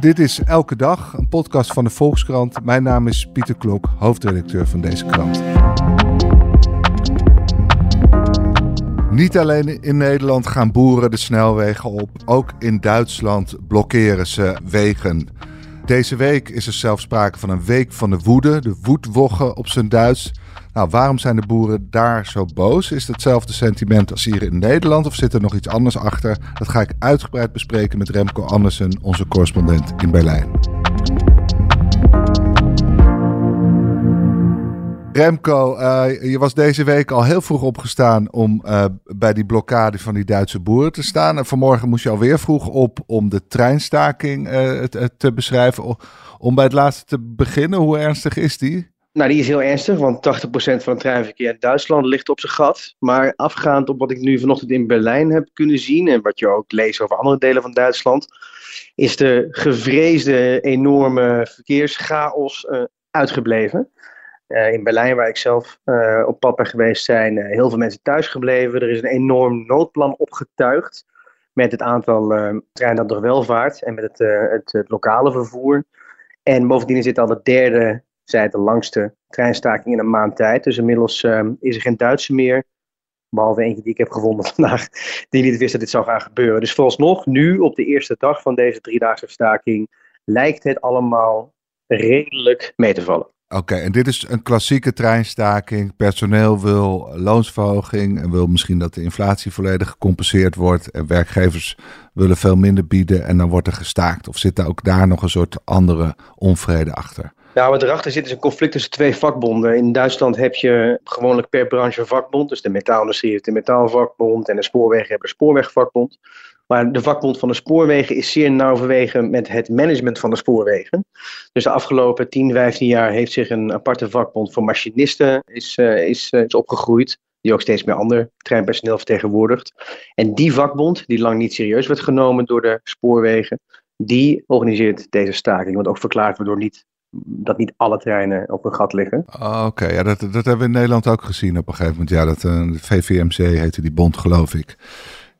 Dit is Elke Dag, een podcast van de Volkskrant. Mijn naam is Pieter Klok, hoofdredacteur van deze krant. Niet alleen in Nederland gaan boeren de snelwegen op, ook in Duitsland blokkeren ze wegen. Deze week is er zelfs sprake van een week van de woede, de woedwoggen op zijn Duits. Nou, waarom zijn de boeren daar zo boos? Is het hetzelfde sentiment als hier in Nederland of zit er nog iets anders achter? Dat ga ik uitgebreid bespreken met Remco Andersen, onze correspondent in Berlijn. Remco, uh, je was deze week al heel vroeg opgestaan om uh, bij die blokkade van die Duitse boeren te staan. En vanmorgen moest je alweer vroeg op om de treinstaking uh, te beschrijven. Om bij het laatste te beginnen, hoe ernstig is die? Nou, die is heel ernstig, want 80% van het treinverkeer in Duitsland ligt op zijn gat. Maar afgaand op wat ik nu vanochtend in Berlijn heb kunnen zien en wat je ook leest over andere delen van Duitsland, is de gevreesde enorme verkeerschaos uh, uitgebleven. Uh, in Berlijn, waar ik zelf uh, op pad ben geweest, zijn heel veel mensen thuisgebleven. Er is een enorm noodplan opgetuigd met het aantal treinen dat nog wel vaart en met het, het, het lokale vervoer. En bovendien is dit al de derde zij de langste treinstaking in een maand tijd. Dus inmiddels um, is er geen Duitse meer. Behalve eentje die ik heb gevonden vandaag, die niet wist dat dit zou gaan gebeuren. Dus vooralsnog, nu op de eerste dag van deze driedaagse staking, lijkt het allemaal redelijk mee te vallen. Oké, en dit is een klassieke treinstaking. Personeel wil loonsverhoging en wil misschien dat de inflatie volledig gecompenseerd wordt. En werkgevers willen veel minder bieden en dan wordt er gestaakt. Of zit daar ook daar nog een soort andere onvrede achter? Nou, wat erachter zit is een conflict tussen twee vakbonden. In Duitsland heb je gewoonlijk per branche een vakbond. Dus de metaalindustrie heeft de metaalvakbond en de spoorwegen hebben een spoorwegvakbond. Maar de vakbond van de spoorwegen is zeer nauw verwegen met het management van de spoorwegen. Dus de afgelopen 10, 15 jaar heeft zich een aparte vakbond voor machinisten is, uh, is, uh, is opgegroeid. Die ook steeds meer ander treinpersoneel vertegenwoordigt. En die vakbond, die lang niet serieus werd genomen door de spoorwegen, die organiseert deze staking. Want ook verklaard wordt door niet dat niet alle treinen op een gat liggen. Oh, Oké, ja, dat, dat hebben we in Nederland ook gezien op een gegeven moment. Ja, dat uh, VVMC heette die bond, geloof ik.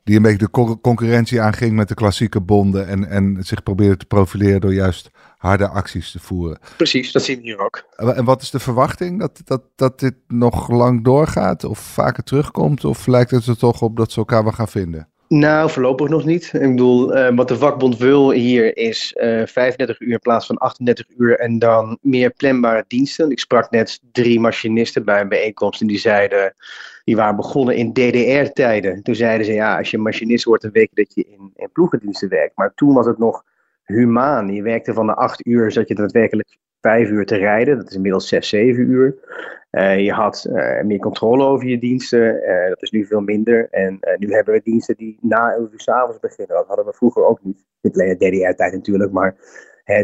Die een beetje de co concurrentie aanging met de klassieke bonden. En, en zich probeerde te profileren door juist harde acties te voeren. Precies, dat zien we hier ook. En wat is de verwachting? Dat, dat, dat dit nog lang doorgaat of vaker terugkomt? Of lijkt het er toch op dat ze elkaar wel gaan vinden? Nou, voorlopig nog niet. Ik bedoel, uh, wat de vakbond wil hier is uh, 35 uur in plaats van 38 uur en dan meer planbare diensten. Ik sprak net drie machinisten bij een bijeenkomst en die zeiden, die waren begonnen in DDR-tijden. Toen zeiden ze, ja, als je machinist wordt, dan weet je dat je in, in ploegendiensten werkt. Maar toen was het nog humaan. Je werkte van de 8 uur, zat je daadwerkelijk 5 uur te rijden. Dat is inmiddels 6, 7 uur. Uh, je had uh, meer controle over je diensten. Uh, dat is nu veel minder. En nu hebben we diensten die na 11 uur s'avonds beginnen. Dat hadden we vroeger ook niet. Dit DDR-tijd natuurlijk, maar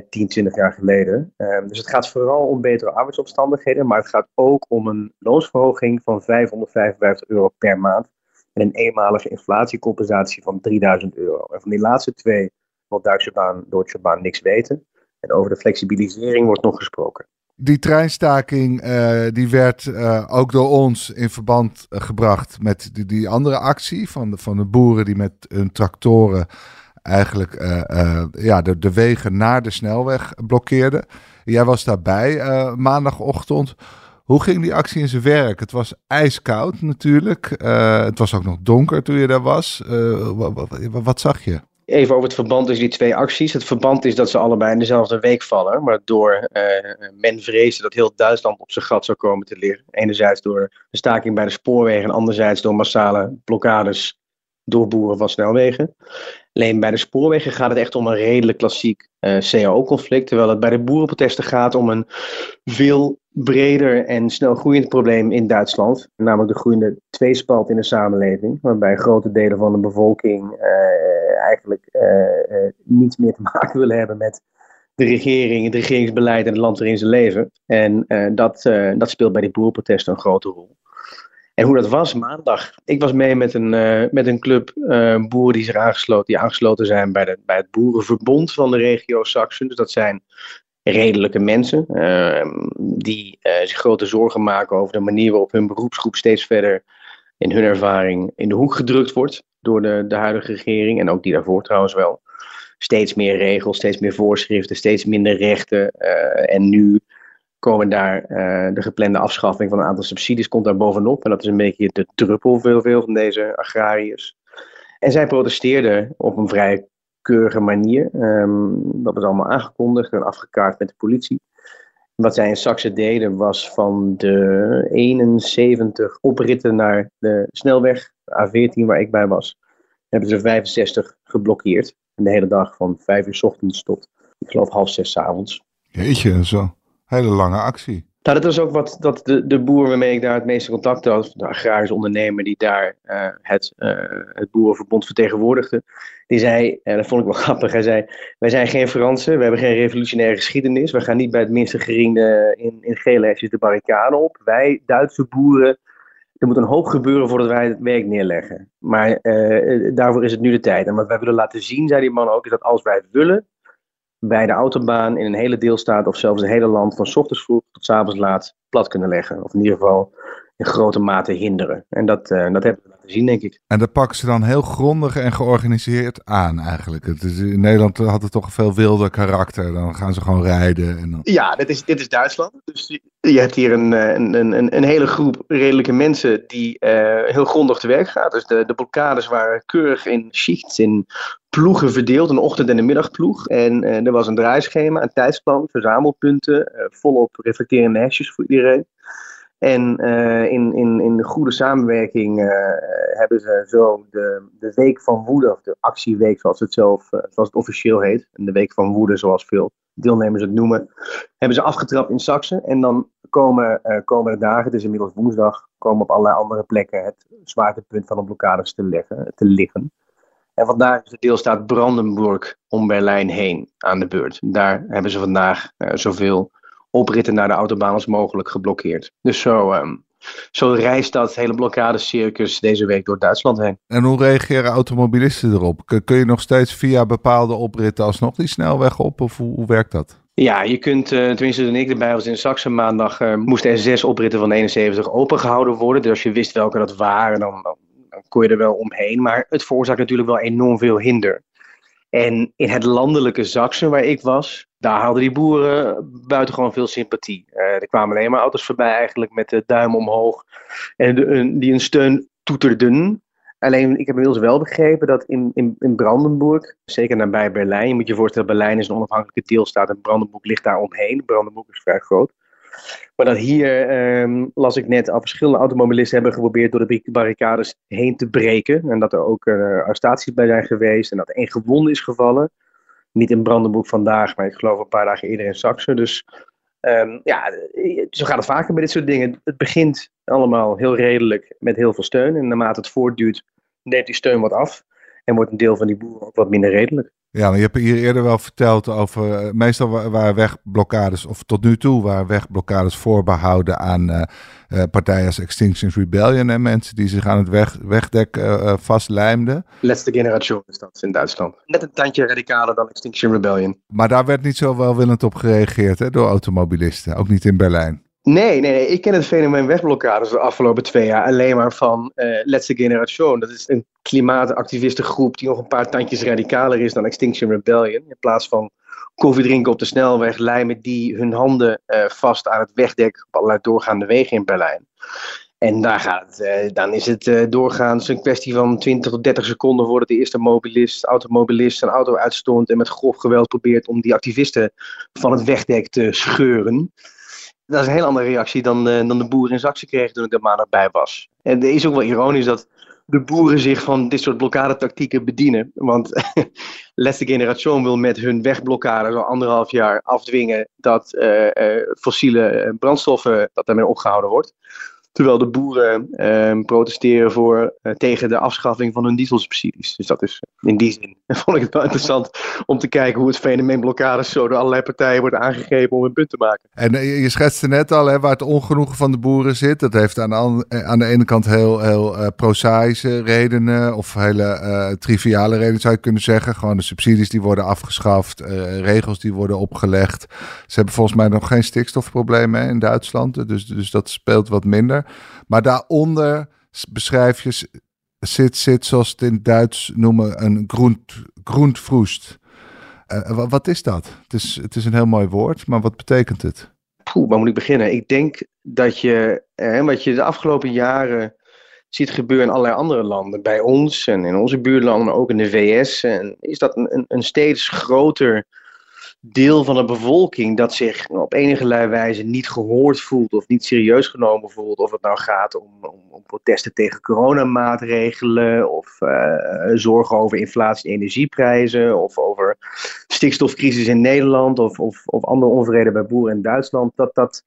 10, 20 jaar geleden. Ehm, dus het gaat vooral om betere arbeidsomstandigheden. Maar het gaat ook om een loonsverhoging van 555 euro per maand. En een eenmalige inflatiecompensatie van 3000 euro. En van die laatste twee wil Duitse baan, Deutsche Bahn niks weten. En over de flexibilisering wordt nog gesproken. Die treinstaking uh, die werd uh, ook door ons in verband uh, gebracht met die, die, andere actie van de, van de boeren die met hun tractoren eigenlijk ja, de, de wegen naar de snelweg blokkeerden. Jij was daarbij maandagochtend. Hoe ging die actie in zijn werk? Het was ijskoud natuurlijk. het was ook nog donker toen je daar was. wat, wat zag je? Even over het verband tussen die twee acties. Het verband is dat ze allebei in dezelfde week vallen, waardoor uh, men vreesde dat heel Duitsland op zijn gat zou komen te liggen. Enerzijds door de staking bij de spoorwegen en anderzijds door massale blokkades door boeren van snelwegen. Alleen bij de spoorwegen gaat het echt om een redelijk klassiek uh, CAO-conflict, terwijl het bij de boerenprotesten gaat om een veel breder en snel groeiend probleem in Duitsland, namelijk de groeiende tweespalt in de samenleving, waarbij grote delen van de bevolking uh, eigenlijk uh, niets meer te maken willen hebben met de regering, het regeringsbeleid en het land waarin ze leven. En dat, dat speelt bij die boerenprotesten een grote rol. En hoe dat was maandag. Ik was mee met een, met een club boeren die zich aangesloten, die aangesloten zijn bij, de, bij het Boerenverbond van de regio Saxen. Dus dat zijn redelijke mensen uh, die zich grote zorgen maken over de manier waarop hun beroepsgroep steeds verder in hun ervaring in de hoek gedrukt wordt door de, de huidige regering en ook die daarvoor trouwens wel. steeds meer regels, steeds meer voorschriften, steeds minder rechten. en nu komen daar de geplande afschaffing van een aantal subsidies komt daar bovenop. En dat is een beetje de druppel voor veel van deze agrariërs. En zij protesteerden op een vrij keurige manier. Um, dat is allemaal aangekondigd en afgekaart met de politie. Wat zij in Saxe deden was van de 71 opritten naar de snelweg, A14 waar ik bij was, hebben ze 65 geblokkeerd. En de hele dag van 5 uur s ochtends tot, ik geloof, half zes s avonds. Jeetje, zo. Hele lange actie. Nou, dat was ook wat dat de, de boer waarmee ik daar het meeste contact had, de agrarische ondernemer die daar uh, het, uh, het Boerenverbond vertegenwoordigde, die zei, en dat vond ik wel grappig, hij zei, wij zijn geen Fransen, we hebben geen revolutionaire geschiedenis, we gaan niet bij het minste geriende in, in gele hesjes de barricade op. Wij, Duitse boeren, er moet een hoop gebeuren voordat wij het werk neerleggen. Maar uh, daarvoor is het nu de tijd. En wat wij willen laten zien, zei die man ook, is dat als wij willen, bij de autobaan in een hele deelstaat of zelfs een hele land van ochtends vroeg tot avonds laat plat kunnen leggen. Of in ieder geval in grote mate hinderen. En dat, uh, dat hebben we laten zien, denk ik. En dat pakken ze dan heel grondig en georganiseerd aan eigenlijk. Het is, in Nederland had het toch een veel wilder karakter. Dan gaan ze gewoon rijden. En dan... Ja, dit is, dit is Duitsland. Dus je hebt hier een, een, een, een hele groep redelijke mensen die uh, heel grondig te werk gaat. Dus de, de blokkades waren keurig in schichts, in ploegen verdeeld, een ochtend- en een middagploeg. En uh, er was een draaischema, een tijdsplan, verzamelpunten, volop reflecterende hesjes voor iedereen. En uh, in, in, in goede samenwerking uh, hebben ze zo de, de Week van Woede, of de actieweek zoals het zelf, uh, zoals het officieel heet, en de Week van Woede zoals veel deelnemers het noemen, hebben ze afgetrapt in Saxe. En dan komen komende dagen, het is inmiddels woensdag, komen op allerlei andere plekken het zwaartepunt van de blokkades te, leggen, te liggen. En vandaag is de deelstaat Brandenburg om Berlijn heen aan de beurt. Daar hebben ze vandaag zoveel opritten naar de autobaan als mogelijk geblokkeerd. Dus zo, um, zo reist dat hele blokkadecircus deze week door Duitsland heen. En hoe reageren automobilisten erop? Kun je nog steeds via bepaalde opritten alsnog die snelweg op? Of hoe, hoe werkt dat? Ja, je kunt, uh, tenminste toen ik erbij was in Saxe maandag, uh, moesten er zes opritten van 71 opengehouden worden. Dus als je wist welke dat waren, dan, dan, dan kon je er wel omheen. Maar het veroorzaakt natuurlijk wel enorm veel hinder. En in het landelijke Zaksen waar ik was, daar hadden die boeren buitengewoon veel sympathie. Uh, er kwamen alleen maar auto's voorbij eigenlijk met de duim omhoog en de, die een steun toeterden. Alleen, ik heb inmiddels wel begrepen dat in, in, in Brandenburg, zeker nabij Berlijn, je moet je voorstellen, Berlijn is een onafhankelijke deelstaat en Brandenburg ligt daar omheen. Brandenburg is vrij groot. Maar dat hier, ehm, las ik net, al verschillende automobilisten hebben geprobeerd door de barricades heen te breken. En dat er ook uh, arrestaties bij zijn geweest en dat één gewonde is gevallen. Niet in Brandenburg vandaag, maar ik geloof een paar dagen eerder in Saxe. Dus um, ja, zo gaat het vaker met dit soort dingen. Het begint allemaal heel redelijk met heel veel steun. En naarmate het voortduurt, neemt die steun wat af. En wordt een deel van die boeren ook wat minder redelijk. Ja, maar je hebt hier eerder wel verteld over. Uh, meestal waren wegblokkades, of tot nu toe waren wegblokkades voorbehouden aan uh, uh, partijen als Extinction Rebellion en mensen die zich aan het weg, wegdek vastlijmden. Laatste generatie is dat in Duitsland. Net een tandje radicaler dan Extinction Rebellion. Maar daar werd niet zo welwillend op gereageerd hè, door automobilisten, ook niet in Berlijn. Nee, nee, nee, ik ken het fenomeen wegblokkades de afgelopen twee jaar alleen maar van uh, Laatste Generation. Dat is een klimaatactivistengroep die nog een paar tandjes radicaler is dan Extinction Rebellion. In plaats van koffie drinken op de snelweg, lijmen die hun handen uh, vast aan het wegdek op allerlei doorgaande wegen in Berlijn. En daar gaat, uh, dan is het uh, doorgaans een kwestie van 20 tot 30 seconden voordat de eerste mobilist, automobilist zijn auto uitstond en met grof geweld probeert om die activisten van het wegdek te scheuren dat is een heel andere reactie dan, uh, dan de boeren in Zaksen kregen toen ik er maandag bij was. En het is ook wel ironisch dat de boeren zich van dit soort blokkadetactieken bedienen. Want Laatste Generation wil met hun wegblokkade zo anderhalf jaar afdwingen dat uh, uh, fossiele brandstoffen, dat daarmee opgehouden wordt. Terwijl de boeren uh, protesteren voor, uh, tegen de afschaffing van hun dieselsubsidies. Dus dat is in die zin vond ik het wel interessant om te kijken hoe het fenomeen blokkades zo door allerlei partijen wordt aangegrepen om een punt te maken. En uh, je schetste net al hè, waar het ongenoegen van de boeren zit. Dat heeft aan eh, aan de ene kant heel, heel prozaïsche redenen of hele triviale redenen zou je kunnen zeggen. Gewoon de subsidies die worden afgeschaft, regels die worden opgelegd. Ze hebben volgens mij nog geen stikstofproblemen in Duitsland, dus, dus dat speelt wat minder. Maar daaronder beschrijf je zit, zit zoals het in Duits noemen, een groent, groentvroest. wat is dat? Het is, het is een heel mooi woord, maar wat betekent het? Poeh, waar moet ik beginnen? Ik denk dat je, eh, wat je de afgelopen jaren ziet gebeuren in allerlei andere landen, bij ons en in onze buurlanden, ook in de VS, en is dat een, een steeds groter deel van de bevolking dat zich op enige wijze niet gehoord voelt of niet serieus genomen voelt. Of het nou gaat om, om, om protesten tegen coronamaatregelen of uh, zorgen over inflatie en energieprijzen of over stikstofcrisis in Nederland of, of, of andere onvrede bij boeren in Duitsland. Dat dat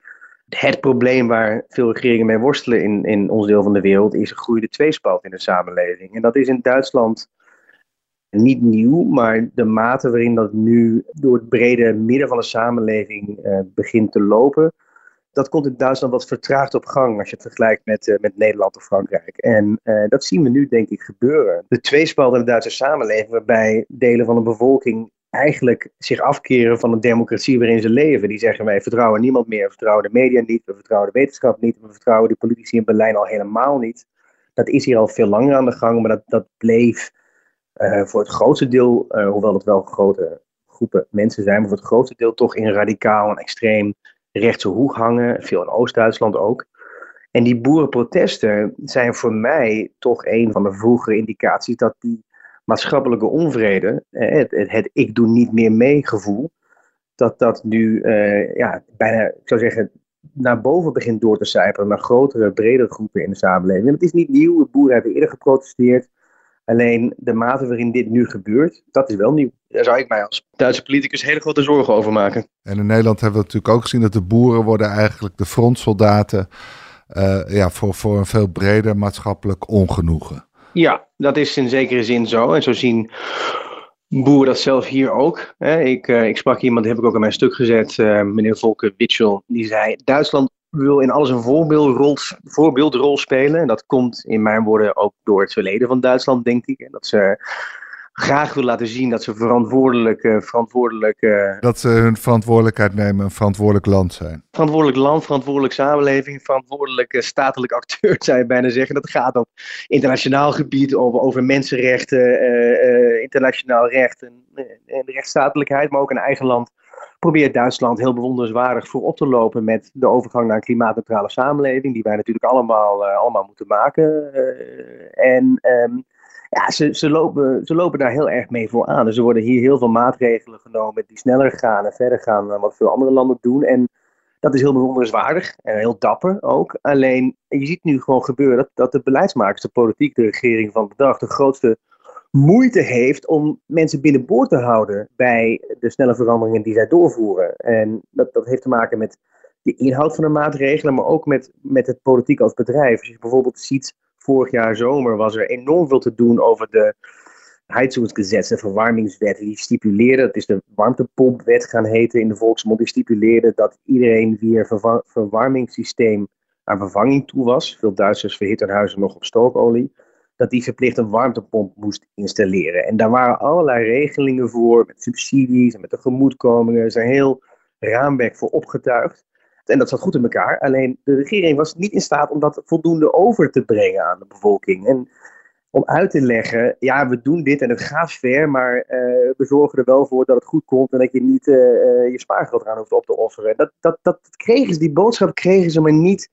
het probleem waar veel regeringen mee worstelen in, in ons deel van de wereld is een groeiende tweespalt in de samenleving. En dat is in Duitsland niet nieuw, maar de mate waarin dat nu door het brede midden van de samenleving uh, begint te lopen, dat komt in Duitsland wat vertraagd op gang als je het vergelijkt met, uh, met Nederland of Frankrijk. En uh, dat zien we nu denk ik gebeuren. De tweespalt in de Duitse samenleving, waarbij delen van de bevolking eigenlijk zich afkeren van de democratie waarin ze leven. Die zeggen wij vertrouwen niemand meer, we vertrouwen de media niet, we vertrouwen de wetenschap niet, we vertrouwen de politici in Berlijn al helemaal niet. Dat is hier al veel langer aan de gang, maar dat, dat bleef uh, voor het grootste deel, uh, hoewel het wel grote groepen mensen zijn, maar voor het grootste deel toch in radicaal en extreem rechtse hoek hangen. Veel in Oost-Duitsland ook. En die boerenprotesten zijn voor mij toch een van de vroegere indicaties dat die maatschappelijke onvrede, eh, het, het, ik doe niet meer mee gevoel, dat dat nu ja, bijna, ik zou zeggen, naar boven begint door te sijpelen, naar grotere, bredere groepen in de samenleving. En het is niet nieuw, de boeren hebben eerder geprotesteerd. Alleen de mate waarin dit nu gebeurt, dat is wel nieuw. Daar zou ik mij als Duitse politicus hele grote zorgen over maken. En in Nederland hebben we natuurlijk ook gezien dat de boeren worden eigenlijk de frontsoldaten uh, ja, voor, voor een veel breder maatschappelijk ongenoegen. Ja, dat is in zekere zin zo. En zo zien boeren dat zelf hier ook. Ik, uh, ik sprak iemand, die heb ik ook in mijn stuk gezet, uh, meneer Volker Witschel. Die zei, Duitsland wil in alles een voorbeeldrol, voorbeeldrol spelen. En dat komt in mijn woorden ook door het verleden van Duitsland, denk ik. En dat ze graag wil laten zien dat ze verantwoordelijk, uh, verantwoordelijk uh, dat ze hun verantwoordelijkheid nemen, een verantwoordelijk land zijn. Verantwoordelijk land, verantwoordelijk samenleving, verantwoordelijk uh, statelijk acteur, zou je bijna zeggen. Dat gaat op internationaal gebied, over, over mensenrechten, internationaal recht en, en rechtsstatelijkheid, maar ook in eigen land probeert Duitsland heel bewonderenswaardig voor op te lopen met de overgang naar een klimaatneutrale samenleving, die wij natuurlijk allemaal, uh, allemaal moeten maken. Uh, en um, ja, ze, ze, lopen, ze lopen daar heel erg mee voor aan. Dus er worden hier heel veel maatregelen genomen die sneller gaan en verder gaan dan wat veel andere landen doen. En dat is heel bewonderenswaardig en heel dapper ook. Alleen, je ziet nu gewoon gebeuren dat, dat de beleidsmakers, de politiek, de regering van de de grootste moeite heeft om mensen binnenboord te houden bij de snelle veranderingen die zij doorvoeren. En dat, dat heeft te maken met de inhoud van de maatregelen, maar ook met, met het politiek als bedrijf. Als je bijvoorbeeld ziet, vorig jaar zomer was er enorm veel te doen over de Heizungsgesetz, de verwarmingswet. Die stipuleerde, dat is de warmtepompwet gaan heten in de volksmond, die stipuleerde dat iedereen weer verwarmingssysteem aan vervanging toe was. Veel Duitsers verhitten huizen nog op stookolie dat die verplicht een warmtepomp moest installeren. En daar waren allerlei regelingen voor, met subsidies en met de gemoedkomingen. Er is een heel raamwerk voor opgetuigd. En dat zat goed in elkaar. Alleen de regering was niet in staat om dat voldoende over te brengen aan de bevolking. En om uit te leggen, ja, we doen dit en het gaat ver, maar uh, we zorgen er wel voor dat het goed komt en dat je niet uh, uh, je spaargeld eraan hoeft op te offeren. Dat, dat, dat kregen ze, die boodschap kregen ze maar niet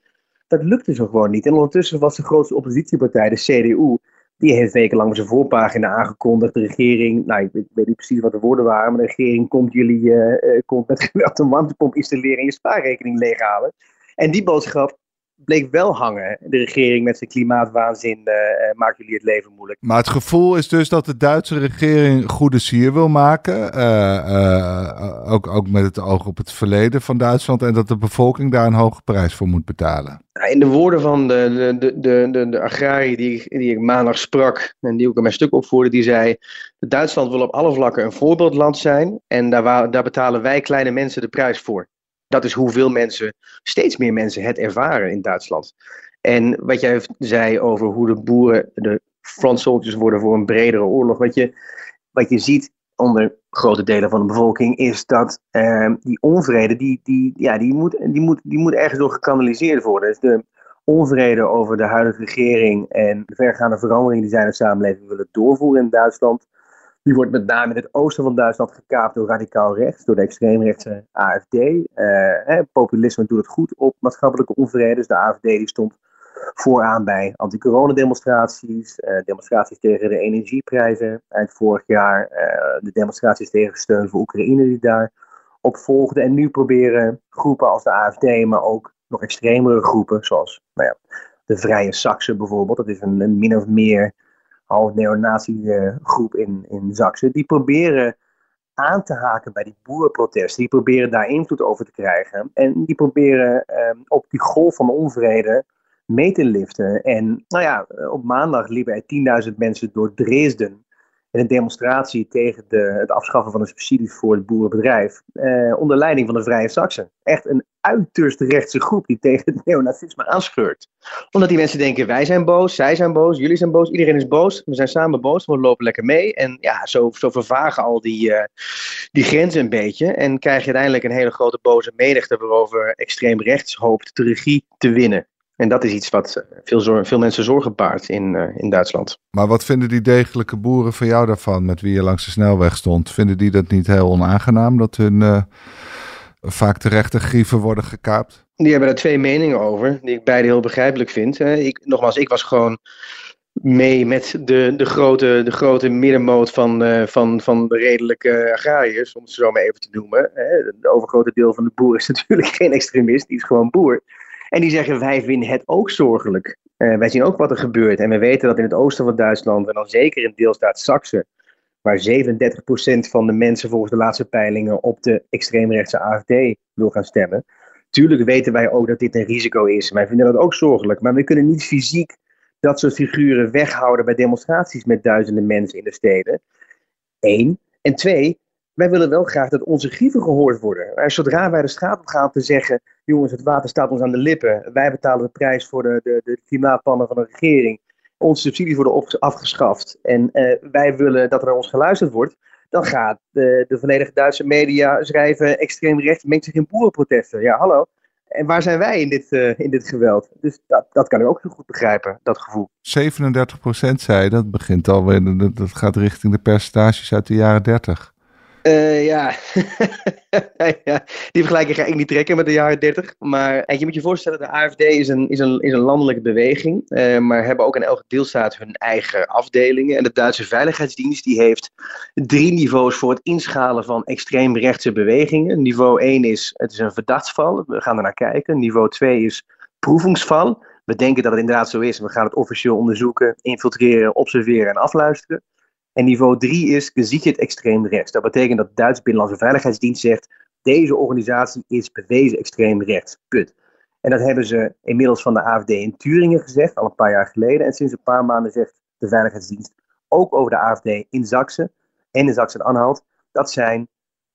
dat lukte zo gewoon niet. En ondertussen was de grootste oppositiepartij, de CDU, die heeft wekenlang op zijn voorpagina aangekondigd. De regering, nou ik weet, niet precies wat de woorden waren, maar de regering komt jullie uh, komt met geweld een warmtepomp installeren en je spaarrekening leeghalen. En die boodschap bleek wel hangen. De regering met zijn klimaatwaanzin uh, maakt jullie het leven moeilijk. Maar het gevoel is dus dat de Duitse regering goede sier wil maken. Uh, uh, ook, ook met het oog op het verleden van Duitsland. En dat de bevolking daar een hoge prijs voor moet betalen. In de woorden van de, de, de, de, de agrariër die, die ik maandag sprak. En die ook in mijn stuk opvoerde. Die zei. Duitsland wil op alle vlakken een voorbeeldland zijn. En daar, daar betalen wij kleine mensen de prijs voor. Dat is hoeveel mensen, steeds meer mensen het ervaren in Duitsland. En wat jij zei over hoe de boeren de front worden voor een bredere oorlog. Wat je, wat je ziet onder grote delen van de bevolking is dat eh, die onvrede, die, die, ja, die, moet, die, moet, die moet ergens door gekanaliseerd worden. Dus de onvrede over de huidige regering en de vergaande veranderingen die zij in de samenleving willen doorvoeren in Duitsland Die wordt met name in het oosten van Duitsland gekaapt door radicaal rechts, door de extreemrechtse AFD. Uh, populisme doet het goed op maatschappelijke onvrede. Dus de AFD die stond vooraan bij anti-coronademonstraties, uh, demonstraties tegen de energieprijzen eind vorig jaar, uh, de demonstraties tegen steun voor Oekraïne die daar op volgden. En nu proberen groepen als de AFD, maar ook nog extremere groepen, zoals nou ja, de Vrije Saksen bijvoorbeeld, dat is een min of meer half neonazi eh, in, in Zaksen, die proberen aan te haken bij die boerenprotesten. Die proberen daar invloed over te krijgen. En die proberen ehm, op die golf van onvrede mee te liften. En nou ja, op maandag liepen er 10.000 mensen door Dresden een demonstratie tegen de, het afschaffen van de subsidies voor het boerenbedrijf. Eh, onder leiding van de Vrije Saksen. Echt een uiterst rechtse groep die tegen het neonazisme aanscheurt. Omdat die mensen denken: wij zijn boos, zij zijn boos, jullie zijn boos, iedereen is boos. We zijn samen boos, we lopen lekker mee. En ja, zo, zo vervagen al die, uh, die grenzen een beetje. En krijg je uiteindelijk een hele grote boze menigte waarover extreem rechts hoopt de regie te winnen. En dat is iets wat eh, veel, veel mensen zorgen baart in, uh, in Duitsland. Maar wat vinden die degelijke boeren van jou daarvan, met wie je langs de snelweg stond? Vinden die dat niet heel onaangenaam, dat hun uh, vaak terechte grieven worden gekaapt? Die hebben daar twee meningen over, die ik beide heel begrijpelijk vind. Ik, nogmaals, ik was gewoon mee met de, de, grote, de grote middenmoot van, uh, van, van de redelijke agrariërs, om het zo maar even te noemen. De overgrote deel van de boer is natuurlijk geen extremist, die is gewoon boer. En die zeggen, wij vinden het ook zorgelijk. Uh, wij zien ook wat er gebeurt. En we weten dat in het oosten van Duitsland, en dan zeker in deelstaat Saxe, waar 37% van de mensen volgens de laatste peilingen op de extreemrechtse AFD wil gaan stemmen. Tuurlijk weten wij ook dat dit een risico is. Wij vinden dat ook zorgelijk. Maar we kunnen niet fysiek dat soort figuren weghouden bij demonstraties met duizenden mensen in de steden. Eén. En twee, wij willen wel graag dat onze grieven gehoord worden. Maar zodra wij de straat op gaan te zeggen, jongens, het water staat ons aan de lippen. Wij betalen de prijs voor de, de, de klimaatplannen van de regering. Onze subsidies worden afgeschaft. En uh, wij willen dat er naar ons geluisterd wordt. Dan gaat de, de volledige Duitse media schrijven, extreem rechts mengt zich in boerenprotesten. Ja, hallo. En waar zijn wij in dit, uh, in dit geweld? Dus dat, dat kan ik ook heel goed begrijpen, dat gevoel. 37 procent zei dat begint alweer, dat gaat richting de percentages uit de jaren 30. Uh, ja. die vergelijking ga ik niet trekken met de jaren 30. Maar je moet je voorstellen, de AFD is een, is een, is een landelijke beweging. Uh, maar hebben ook in elke deelstaat hun eigen afdelingen. En de Duitse Veiligheidsdienst die heeft drie niveaus voor het inschalen van extreemrechtse bewegingen. Niveau 1 is, het is een verdachtsval. We gaan er naar kijken. Niveau 2 is proevingsval. We denken dat het inderdaad zo is. We gaan het officieel onderzoeken, infiltreren, observeren en afluisteren. En niveau 3 is het extreem rechts. Dat betekent dat de Duitse Binnenlandse Veiligheidsdienst zegt: deze organisatie is bewezen extreem rechts. Put. En dat hebben ze inmiddels van de AFD in Turingen gezegd, al een paar jaar geleden. En sinds een paar maanden zegt de Veiligheidsdienst ook over de AFD in Zaksen en in Zaksen-Anhalt. Dat zijn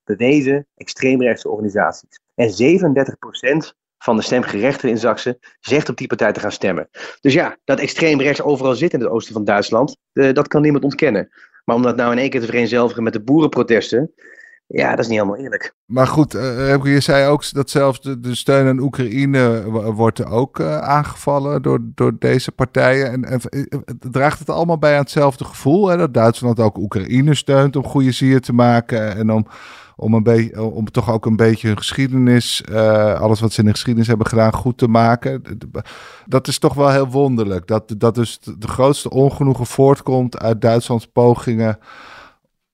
bewezen extreemrechtse organisaties. En 37% van de stemgerechtigden in Zaksen zegt op die partij te gaan stemmen. Dus ja, dat extreem rechts overal zit in het oosten van Duitsland, uh, dat kan niemand ontkennen. Maar om dat nou in één keer te vereenzelvigen met de boerenprotesten, ja, dat is niet helemaal eerlijk. Maar goed, uh, je zei ook dat zelfs de, steun aan Oekraïne wordt ook uh, aangevallen door, door deze partijen. En, en draagt het allemaal bij aan hetzelfde gevoel, hè, dat Duitsland ook Oekraïne steunt om goede zier te maken en om om, een beetje, om toch ook een beetje hun geschiedenis, uh, alles wat ze in de geschiedenis hebben gedaan, goed te maken. Dat is toch wel heel wonderlijk. Dat, dat dus de grootste ongenoegen voortkomt uit Duitslands pogingen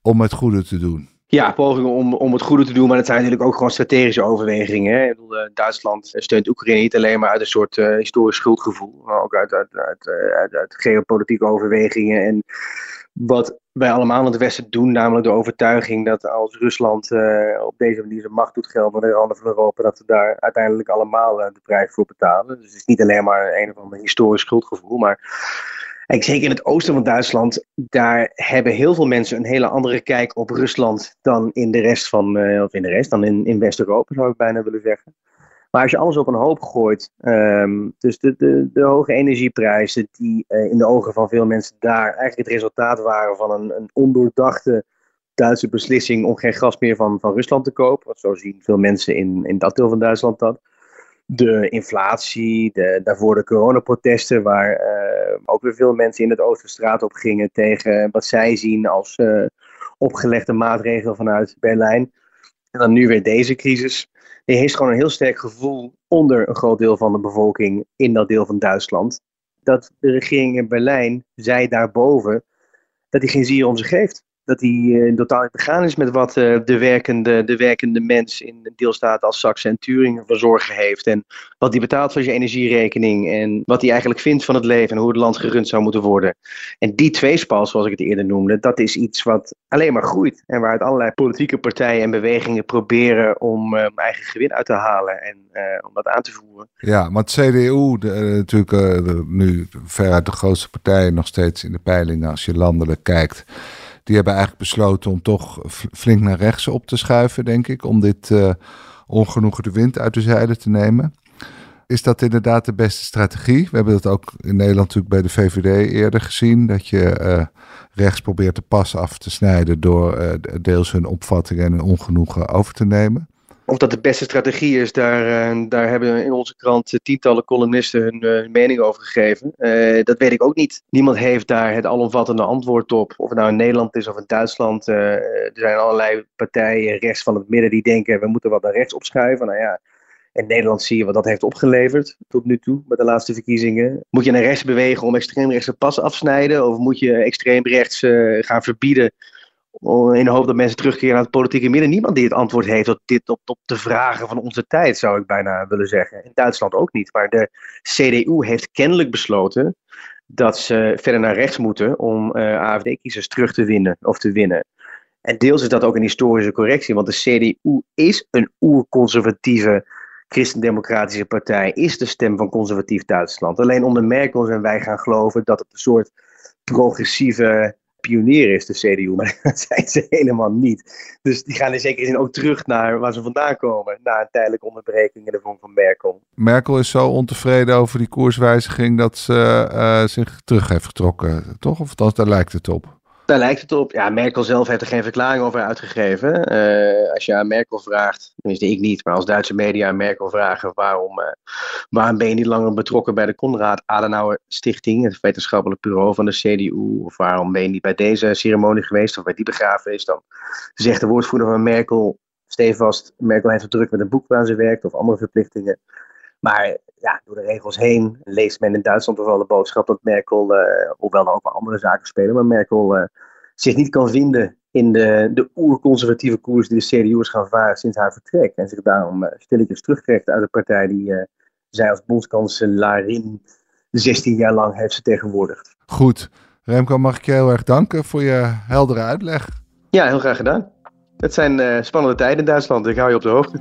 om het goede te doen. Ja, pogingen om, om het goede te doen, maar het zijn natuurlijk ook gewoon strategische overwegingen. Hè? Ik bedoel, uh, Duitsland steunt Oekraïne niet alleen maar uit een soort historisch schuldgevoel, maar ook uit, uit, uit, uit, uit geopolitieke overwegingen. En wat wij allemaal in het Westen doen, namelijk de overtuiging dat als Rusland uh, op deze manier zijn macht doet gelden naar de randen van Europa, dat we daar uiteindelijk allemaal uh, de prijs voor betalen. Dus het is niet alleen maar een of ander historisch schuldgevoel, maar en zeker in het oosten van Duitsland, daar hebben heel veel mensen een hele andere kijk op Rusland dan in de rest van, uh, of in de rest, dan in, in West-Europa zou ik bijna willen zeggen. Maar als je alles op een hoop gooit, um, dus de, de, de hoge energieprijzen, die uh, in de ogen van veel mensen daar eigenlijk het resultaat waren van een, een ondoordachte Duitse beslissing om geen gas meer van, van Rusland te kopen. Want zo zien veel mensen in, in dat deel van Duitsland dat. De inflatie, de, daarvoor de coronaprotesten, waar uh, ook weer veel mensen in het oosten straat op gingen tegen wat zij zien als uh, opgelegde maatregelen vanuit Berlijn. En dan nu weer deze crisis. Er heeft gewoon een heel sterk gevoel onder een groot deel van de bevolking in dat deel van Duitsland. Dat de regering in Berlijn, zij daarboven, dat hij geen zier om zich geeft dat hij uh, totaal niet begaan is met wat uh, de, werkende, de werkende mens in deelstaten als Saxe en Turingen voor zorgen heeft. En wat hij betaalt voor zijn energierekening. En wat hij eigenlijk vindt van het leven en hoe het land gerund zou moeten worden. En die tweespal, zoals ik het eerder noemde, dat is iets wat alleen maar groeit. En waaruit allerlei politieke partijen en bewegingen proberen om uh, eigen gewin uit te halen en om dat aan te voeren. Ja, want CDU, de, natuurlijk de, nu veruit de grootste partij nog steeds in de peilingen als je landelijk kijkt die hebben eigenlijk besloten om toch flink naar rechts op te schuiven, denk ik, om dit uh, ongenoegen de wind uit de zeilen te nemen. Is dat inderdaad de beste strategie? We hebben dat ook in Nederland natuurlijk bij de VVD eerder gezien, dat je uh, rechts probeert de pas af te snijden door uh, deels hun opvattingen en hun ongenoegen over te nemen. Of dat de beste strategie is, daar, uh, daar hebben in onze krant uh, tientallen columnisten hun, uh, hun mening over gegeven. dat weet ik ook niet. Niemand heeft daar het alomvattende antwoord op. Of het nou in Nederland is of in Duitsland. er zijn allerlei partijen rechts van het midden die denken we moeten wat naar rechts opschuiven. Nou ja, in Nederland zie je wat dat heeft opgeleverd tot nu toe met de laatste verkiezingen. Moet je naar rechts bewegen om extreemrechtse pas afsnijden? Of moet je extreemrechts gaan verbieden in de hoop dat mensen terugkeren naar het politieke midden. Niemand die het antwoord heeft op, dit, op, op de vragen van onze tijd, zou ik bijna willen zeggen. In Duitsland ook niet. Maar de CDU heeft kennelijk besloten dat ze verder naar rechts moeten om uh, AFD-kiezers terug te winnen of te winnen. En deels is dat ook een historische correctie, want de CDU is een oerconservatieve christendemocratische partij, is de stem van conservatief Duitsland. Alleen onder Merkel zijn wij gaan geloven dat het een soort progressieve pionier is, de CDU. Maar dat zijn ze helemaal niet. Dus die gaan in zekere zin ook terug naar waar ze vandaan komen. Na een tijdelijke onderbreking in de vorm van Merkel. Merkel is zo ontevreden over die koerswijziging dat ze uh, zich terug heeft getrokken, toch? Of dat, daar lijkt het op. Daar lijkt het op. Ja, Merkel zelf heeft er geen verklaring over uitgegeven. Uh, als je aan Merkel vraagt, tenminste ik niet, maar als Duitse media aan Merkel vragen waarom, uh, waarom ben je niet langer betrokken bij de Konrad Adenauer Stichting, het wetenschappelijk bureau van de CDU, of waarom ben je niet bij deze ceremonie geweest of bij die begrafenis, dan zegt de woordvoerder van Merkel stevast, Merkel heeft het druk met een boek waar ze werkt of andere verplichtingen. Maar ja, door de regels heen leest men in Duitsland toch wel de boodschap dat Merkel, uh, hoewel er ook wel andere zaken spelen, maar Merkel uh, zich niet kan vinden in de, de oerconservatieve koers die de CDU is gaan varen sinds haar vertrek. En zich daarom uh, stilletjes terugtrekt uit de partij die zij als bondskanselarin 16 jaar lang heeft vertegenwoordigd. Goed. Remco, mag ik je heel erg danken voor je heldere uitleg. Ja, heel graag gedaan. Het zijn spannende tijden in Duitsland. Ik hou je op de hoogte.